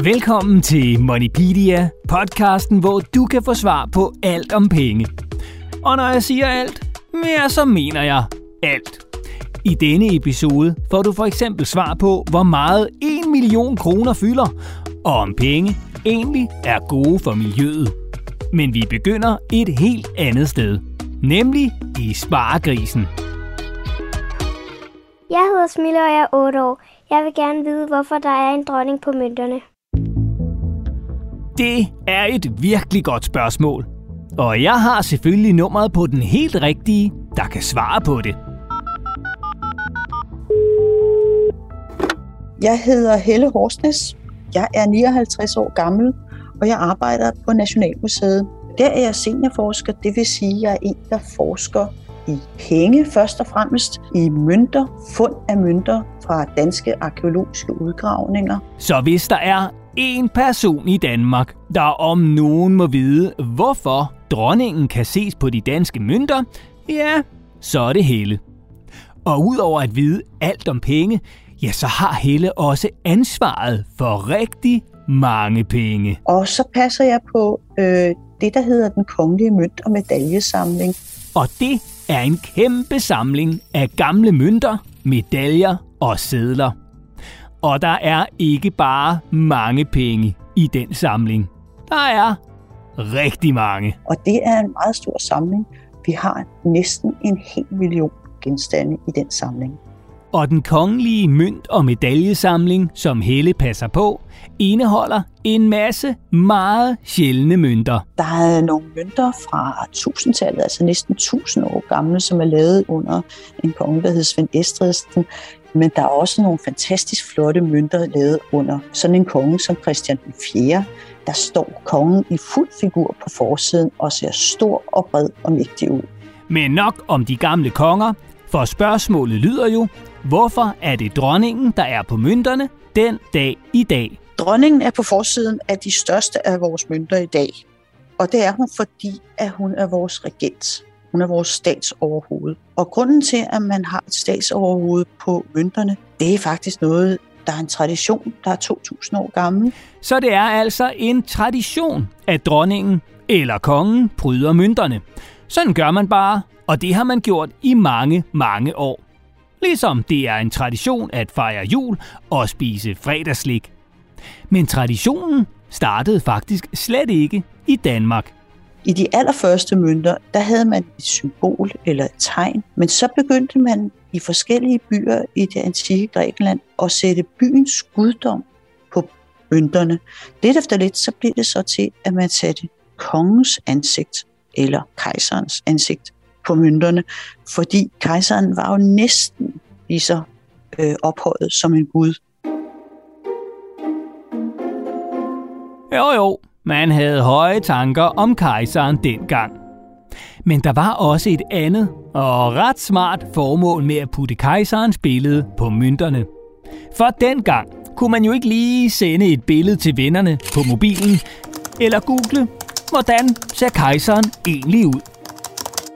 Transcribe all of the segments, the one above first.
Velkommen til Moneypedia, podcasten, hvor du kan få svar på alt om penge. Og når jeg siger alt, mere så mener jeg alt. I denne episode får du for eksempel svar på, hvor meget 1 million kroner fylder, og om penge egentlig er gode for miljøet. Men vi begynder et helt andet sted, nemlig i Sparegrisen. Jeg hedder Smille, og jeg er 8 år. Jeg vil gerne vide, hvorfor der er en dronning på mønterne. Det er et virkelig godt spørgsmål. Og jeg har selvfølgelig nummeret på den helt rigtige, der kan svare på det. Jeg hedder Helle Horsnes. Jeg er 59 år gammel, og jeg arbejder på Nationalmuseet. Der er jeg seniorforsker, det vil sige, at jeg er en, der forsker i penge først og fremmest, i mønter, fund af mønter fra danske arkeologiske udgravninger. Så hvis der er en person i Danmark, der om nogen må vide, hvorfor dronningen kan ses på de danske mønter, ja, så er det Helle. Og udover at vide alt om penge, ja, så har Helle også ansvaret for rigtig mange penge. Og så passer jeg på øh, det, der hedder den kongelige mønt- og medaljesamling. Og det er en kæmpe samling af gamle mønter, medaljer og sedler. Og der er ikke bare mange penge i den samling. Der er rigtig mange. Og det er en meget stor samling. Vi har næsten en hel million genstande i den samling. Og den kongelige mønt- og medaljesamling, som Helle passer på, indeholder en masse meget sjældne mønter. Der er nogle mønter fra 1000-tallet, altså næsten 1000 år gamle, som er lavet under en konge, der hed Svend Estridsen. Men der er også nogle fantastisk flotte mønter lavet under sådan en konge som Christian 4. Der står kongen i fuld figur på forsiden og ser stor og bred og mægtig ud. Men nok om de gamle konger, for spørgsmålet lyder jo, hvorfor er det dronningen, der er på mønterne den dag i dag? Dronningen er på forsiden af de største af vores mønter i dag. Og det er hun, fordi at hun er vores regent. Hun er vores statsoverhoved. Og grunden til, at man har et statsoverhoved på mønterne, det er faktisk noget, der er en tradition, der er 2.000 år gammel. Så det er altså en tradition, at dronningen eller kongen bryder mønterne. Sådan gør man bare, og det har man gjort i mange, mange år. Ligesom det er en tradition at fejre jul og spise fredagslik. Men traditionen startede faktisk slet ikke i Danmark. I de allerførste mønter, der havde man et symbol eller et tegn, men så begyndte man i forskellige byer i det antikke Grækenland at sætte byens guddom på mønterne. Lidt efter lidt, så blev det så til, at man satte kongens ansigt eller kejserens ansigt på mønterne, fordi kejseren var jo næsten lige så øh, ophøjet som en gud. Jo jo, man havde høje tanker om kejseren dengang. Men der var også et andet og ret smart formål med at putte kejserens billede på mønterne. For dengang kunne man jo ikke lige sende et billede til vennerne på mobilen, eller google, hvordan ser kejseren egentlig ud.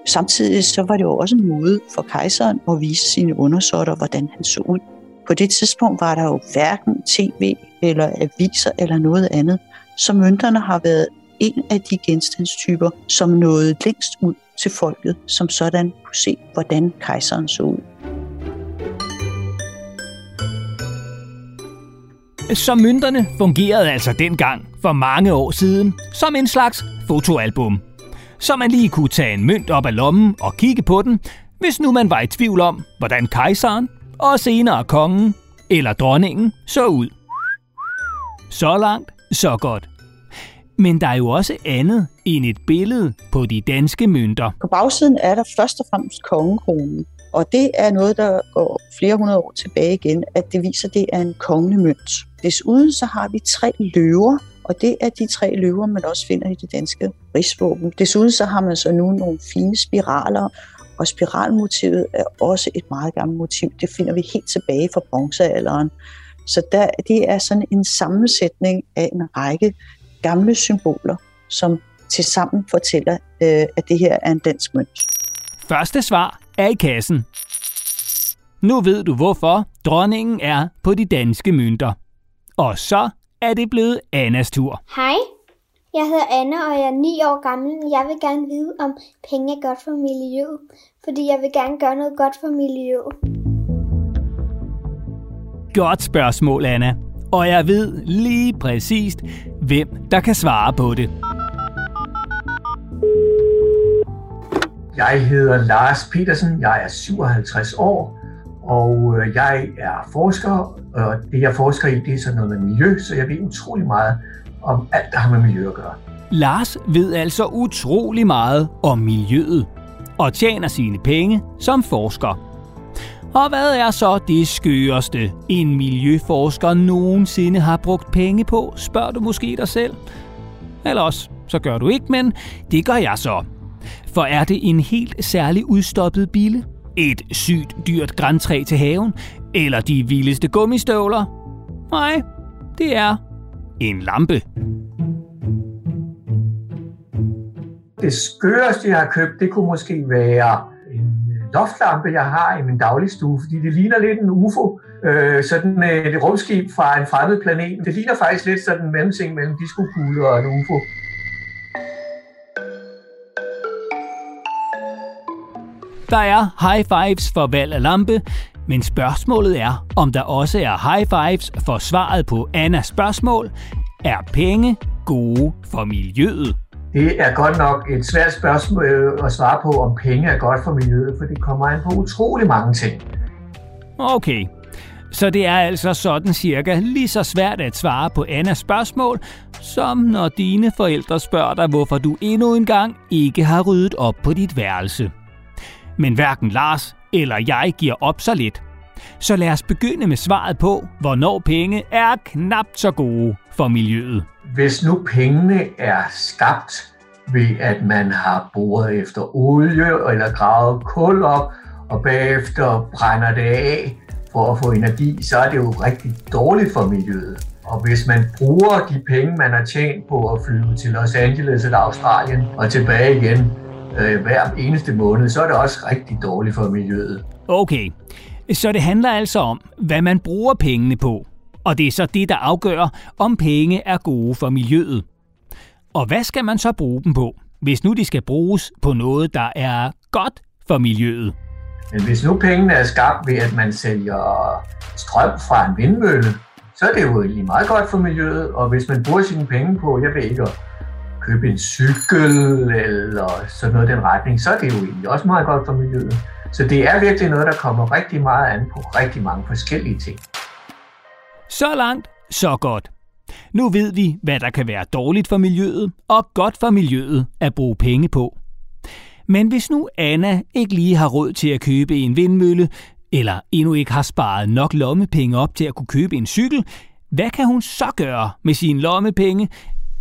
Samtidig så var det jo også en måde for kejseren at vise sine undersåtter, hvordan han så ud. På det tidspunkt var der jo hverken tv eller aviser eller noget andet, så mønterne har været en af de genstandstyper, som nåede længst ud til folket, som sådan kunne se, hvordan kejseren så ud. Så mønterne fungerede altså dengang for mange år siden som en slags fotoalbum. Så man lige kunne tage en mønt op af lommen og kigge på den, hvis nu man var i tvivl om, hvordan kejseren og senere kongen eller dronningen så ud. Så langt, så godt. Men der er jo også andet end et billede på de danske mønter. På bagsiden er der først og fremmest kongekronen. Og det er noget, der går flere hundrede år tilbage igen, at det viser, at det er en kongelig mønt. Desuden så har vi tre løver, og det er de tre løver, man også finder i det danske rigsvåben. Desuden så har man så nu nogle fine spiraler, og spiralmotivet er også et meget gammelt motiv. Det finder vi helt tilbage fra bronzealderen. Så der, det er sådan en sammensætning af en række gamle symboler, som tilsammen fortæller, øh, at det her er en dansk mønt. Første svar er i kassen. Nu ved du, hvorfor dronningen er på de danske mønter. Og så er det blevet Annas tur. Hej, jeg hedder Anna, og jeg er 9 år gammel. Jeg vil gerne vide, om penge er godt for miljøet, fordi jeg vil gerne gøre noget godt for miljøet. Godt spørgsmål, Anna. Og jeg ved lige præcist, hvem der kan svare på det. Jeg hedder Lars Petersen, jeg er 57 år, og øh, jeg er forsker, og det jeg forsker i, det er sådan noget med miljø, så jeg ved utrolig meget om alt, der har med miljø at gøre. Lars ved altså utrolig meget om miljøet og tjener sine penge som forsker. Og hvad er så det skøreste, en miljøforsker nogensinde har brugt penge på, spørger du måske dig selv? Eller også, så gør du ikke, men det gør jeg så. For er det en helt særlig udstoppet bille? Et sygt dyrt græntræ til haven? Eller de vildeste gummistøvler? Nej, det er en lampe. Det skøreste, jeg har købt, det kunne måske være loftlampe, jeg har i min dagligstue, fordi det ligner lidt en UFO. Øh, sådan øh, et rumskib fra en fremmed planet. Det ligner faktisk lidt sådan en mellemting mellem diskokugle og en UFO. Der er high fives for valg af lampe, men spørgsmålet er, om der også er high fives for svaret på Annas spørgsmål. Er penge gode for miljøet? Det er godt nok et svært spørgsmål øh, at svare på, om penge er godt for miljøet, for det kommer an på utrolig mange ting. Okay, så det er altså sådan cirka lige så svært at svare på Annas spørgsmål, som når dine forældre spørger dig, hvorfor du endnu en gang ikke har ryddet op på dit værelse. Men hverken Lars eller jeg giver op så lidt. Så lad os begynde med svaret på, hvornår penge er knap så gode for miljøet. Hvis nu pengene er skabt ved, at man har boret efter olie eller gravet kul op, og bagefter brænder det af for at få energi, så er det jo rigtig dårligt for miljøet. Og hvis man bruger de penge, man har tjent på at flyve til Los Angeles eller Australien og tilbage igen øh, hver eneste måned, så er det også rigtig dårligt for miljøet. Okay, så det handler altså om, hvad man bruger pengene på. Og det er så det, der afgør, om penge er gode for miljøet. Og hvad skal man så bruge dem på, hvis nu de skal bruges på noget, der er godt for miljøet? Hvis nu pengene er skabt ved, at man sælger strøm fra en vindmølle, så er det jo egentlig meget godt for miljøet. Og hvis man bruger sine penge på, jeg ved ikke, at købe en cykel eller sådan noget i den retning, så er det jo egentlig også meget godt for miljøet. Så det er virkelig noget, der kommer rigtig meget an på rigtig mange forskellige ting. Så langt, så godt. Nu ved vi, hvad der kan være dårligt for miljøet og godt for miljøet at bruge penge på. Men hvis nu Anna ikke lige har råd til at købe en vindmølle, eller endnu ikke har sparet nok lommepenge op til at kunne købe en cykel, hvad kan hun så gøre med sine lommepenge,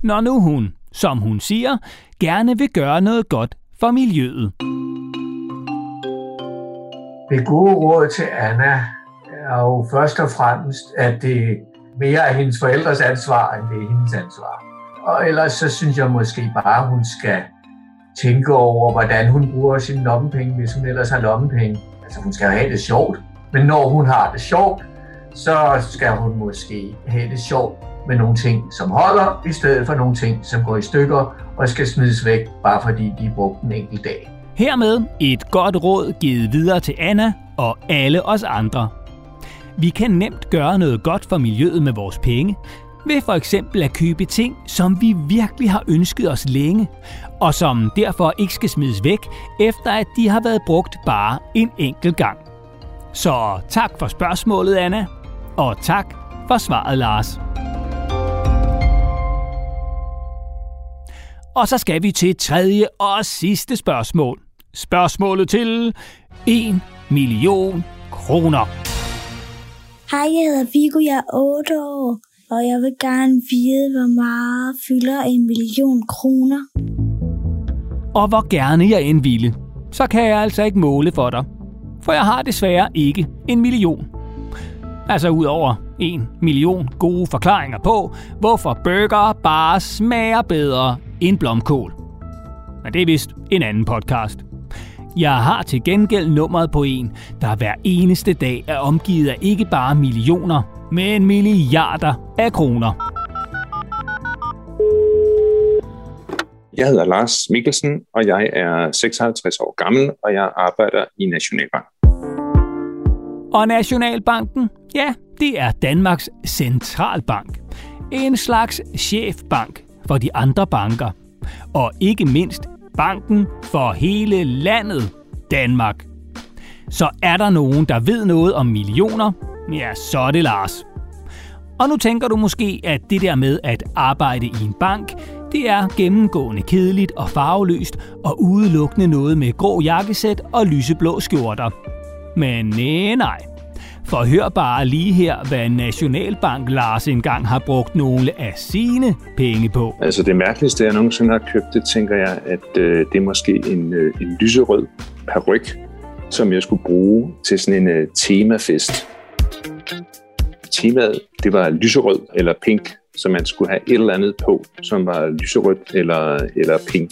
når nu hun, som hun siger, gerne vil gøre noget godt for miljøet? Det gode råd til Anna er jo først og fremmest, at det mere er hendes forældres ansvar, end det er hendes ansvar. Og ellers så synes jeg måske bare, at hun skal tænke over, hvordan hun bruger sine lommepenge, hvis hun ellers har lommepenge. Altså hun skal have det sjovt, men når hun har det sjovt, så skal hun måske have det sjovt med nogle ting, som holder, i stedet for nogle ting, som går i stykker og skal smides væk, bare fordi de er brugt en enkelt dag. Hermed et godt råd givet videre til Anna og alle os andre. Vi kan nemt gøre noget godt for miljøet med vores penge, ved for eksempel at købe ting, som vi virkelig har ønsket os længe, og som derfor ikke skal smides væk, efter at de har været brugt bare en enkelt gang. Så tak for spørgsmålet, Anna, og tak for svaret, Lars. Og så skal vi til tredje og sidste spørgsmål. Spørgsmålet til 1 million kroner. Hej, jeg hedder Vigo, jeg er 8 år, og jeg vil gerne vide, hvor meget fylder en million kroner. Og hvor gerne jeg end ville, så kan jeg altså ikke måle for dig. For jeg har desværre ikke en million. Altså ud over en million gode forklaringer på, hvorfor burger bare smager bedre end blomkål. Men det er vist en anden podcast. Jeg har til gengæld nummeret på en, der hver eneste dag er omgivet af ikke bare millioner, men milliarder af kroner. Jeg hedder Lars Mikkelsen, og jeg er 56 år gammel, og jeg arbejder i Nationalbanken. Og Nationalbanken, ja, det er Danmarks centralbank. En slags chefbank for de andre banker. Og ikke mindst banken for hele landet Danmark. Så er der nogen, der ved noget om millioner, ja, så er det Lars. Og nu tænker du måske, at det der med at arbejde i en bank, det er gennemgående kedeligt og farveløst og udelukkende noget med grå jakkesæt og lyseblå skjorter. Men nej, nej. For hør bare lige her, hvad Nationalbank Lars engang har brugt nogle af sine penge på. Altså det mærkeligste, jeg nogensinde har købt, det tænker jeg, at øh, det er måske en, øh, en lyserød peruk, som jeg skulle bruge til sådan en øh, temafest. Temaet, det var lyserød eller pink, så man skulle have et eller andet på, som var lyserødt eller, eller pink.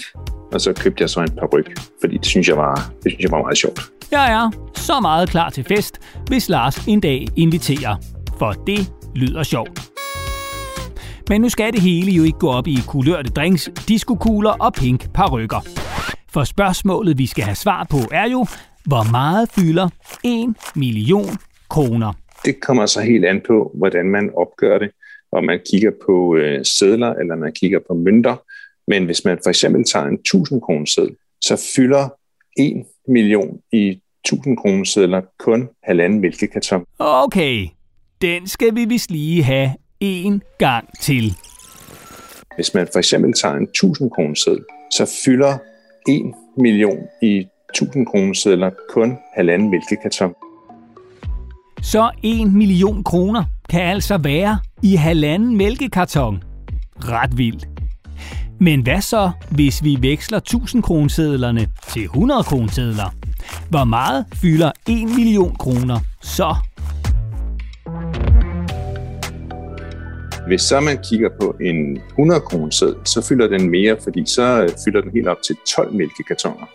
Og så købte jeg så en peruk, fordi det synes jeg var, det synes jeg var meget sjovt. Jeg er så meget klar til fest, hvis Lars en dag inviterer. For det lyder sjovt. Men nu skal det hele jo ikke gå op i kulørte drinks, diskokugler og pink parrykker. For spørgsmålet, vi skal have svar på, er jo, hvor meget fylder 1 million kroner? Det kommer så helt an på, hvordan man opgør det. Om man kigger på øh, sædler, eller man kigger på mønter. Men hvis man for eksempel tager en 1000 kroner seddel, så fylder 1 million i 1000 kroner sedler kun halvanden mælkekarton. Okay, den skal vi vist lige have en gang til. Hvis man for eksempel tager en 1000 kroner seddel, så fylder 1 million i 1000 kroner sedler kun halvanden mælkekarton. Så 1 million kroner kan altså være i halvanden mælkekarton. Ret vildt. Men hvad så, hvis vi veksler 1000 kronesedlerne til 100 kronesedler? Hvor meget fylder 1 million kroner så? Hvis så man kigger på en 100 kroner seddel, så fylder den mere, fordi så øh, fylder den helt op til 12 mælkekartoner.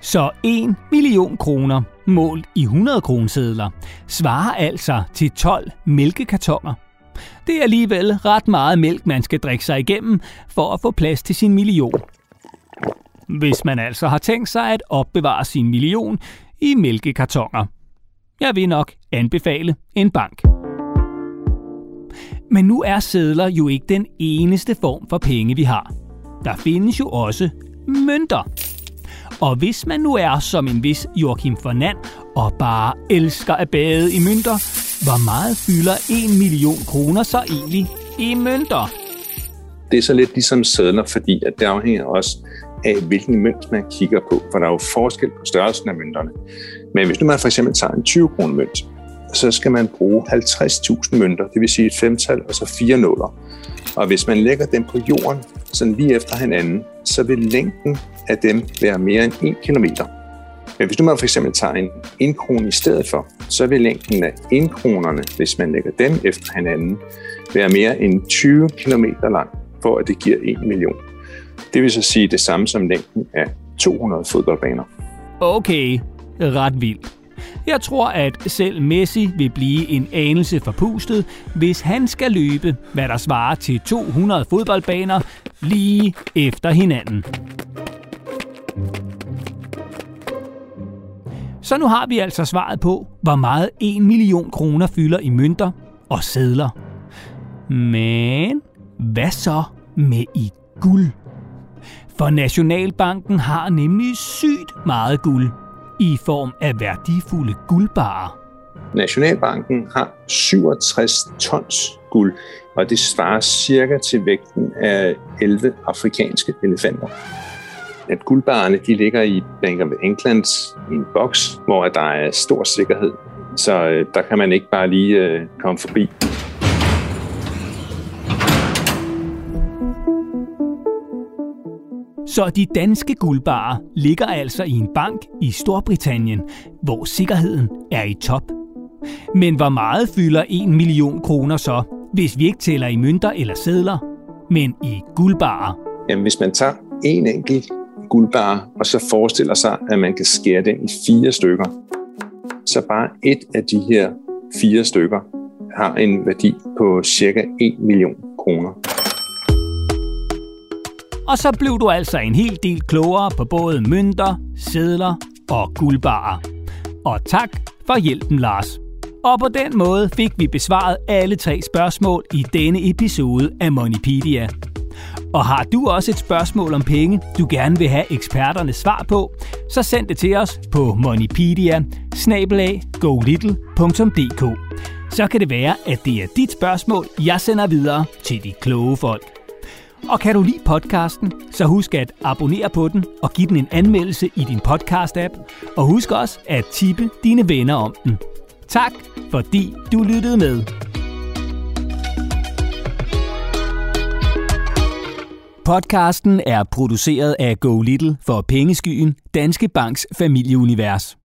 Så 1 million kroner målt i 100 kronesedler svarer altså til 12 mælkekartoner. Det er alligevel ret meget mælk, man skal drikke sig igennem for at få plads til sin million. Hvis man altså har tænkt sig at opbevare sin million i mælkekartoner. Jeg vil nok anbefale en bank. Men nu er sædler jo ikke den eneste form for penge, vi har. Der findes jo også mønter. Og hvis man nu er som en vis Joachim Fernand og bare elsker at bade i mønter, hvor meget fylder 1 million kroner så egentlig i mønter? Det er så lidt ligesom sædler, fordi at det afhænger også af, hvilken mønt man kigger på, for der er jo forskel på størrelsen af mønterne. Men hvis nu man for eksempel tager en 20 kroner mønt, så skal man bruge 50.000 mønter, det vil sige et femtal og så fire nuller. Og hvis man lægger dem på jorden, sådan lige efter hinanden, så vil længden af dem være mere end 1 km. Men hvis nu man for eksempel tager en 1 krone i stedet for, så vil længden af indkronerne, hvis man lægger dem efter hinanden, være mere end 20 km lang, for at det giver 1 million. Det vil så sige det samme som længden af 200 fodboldbaner. Okay, ret vildt. Jeg tror, at selv Messi vil blive en anelse forpustet, hvis han skal løbe, hvad der svarer til 200 fodboldbaner lige efter hinanden. Så nu har vi altså svaret på, hvor meget 1 million kroner fylder i mønter og sedler. Men hvad så med i guld? For Nationalbanken har nemlig sygt meget guld i form af værdifulde guldbarer. Nationalbanken har 67 tons guld, og det svarer cirka til vægten af 11 afrikanske elefanter. At guldbarerne de ligger i Bank of England i en boks, hvor der er stor sikkerhed, så øh, der kan man ikke bare lige øh, komme forbi. Så de danske guldbarer ligger altså i en bank i Storbritannien, hvor sikkerheden er i top. Men hvor meget fylder 1 million kroner så, hvis vi ikke tæller i mønter eller sedler, men i guldbarer? Jamen, hvis man tager en enkelt guldbar, og så forestiller sig, at man kan skære den i fire stykker, så bare et af de her fire stykker har en værdi på cirka 1 million kroner. Og så blev du altså en hel del klogere på både mønter, sedler og guldbarer. Og tak for hjælpen, Lars. Og på den måde fik vi besvaret alle tre spørgsmål i denne episode af Moneypedia. Og har du også et spørgsmål om penge, du gerne vil have eksperternes svar på, så send det til os på moneypedia Så kan det være, at det er dit spørgsmål, jeg sender videre til de kloge folk. Og kan du lide podcasten, så husk at abonnere på den og give den en anmeldelse i din podcast-app. Og husk også at tippe dine venner om den. Tak, fordi du lyttede med. Podcasten er produceret af Go Little for Pengeskyen, Danske Banks familieunivers.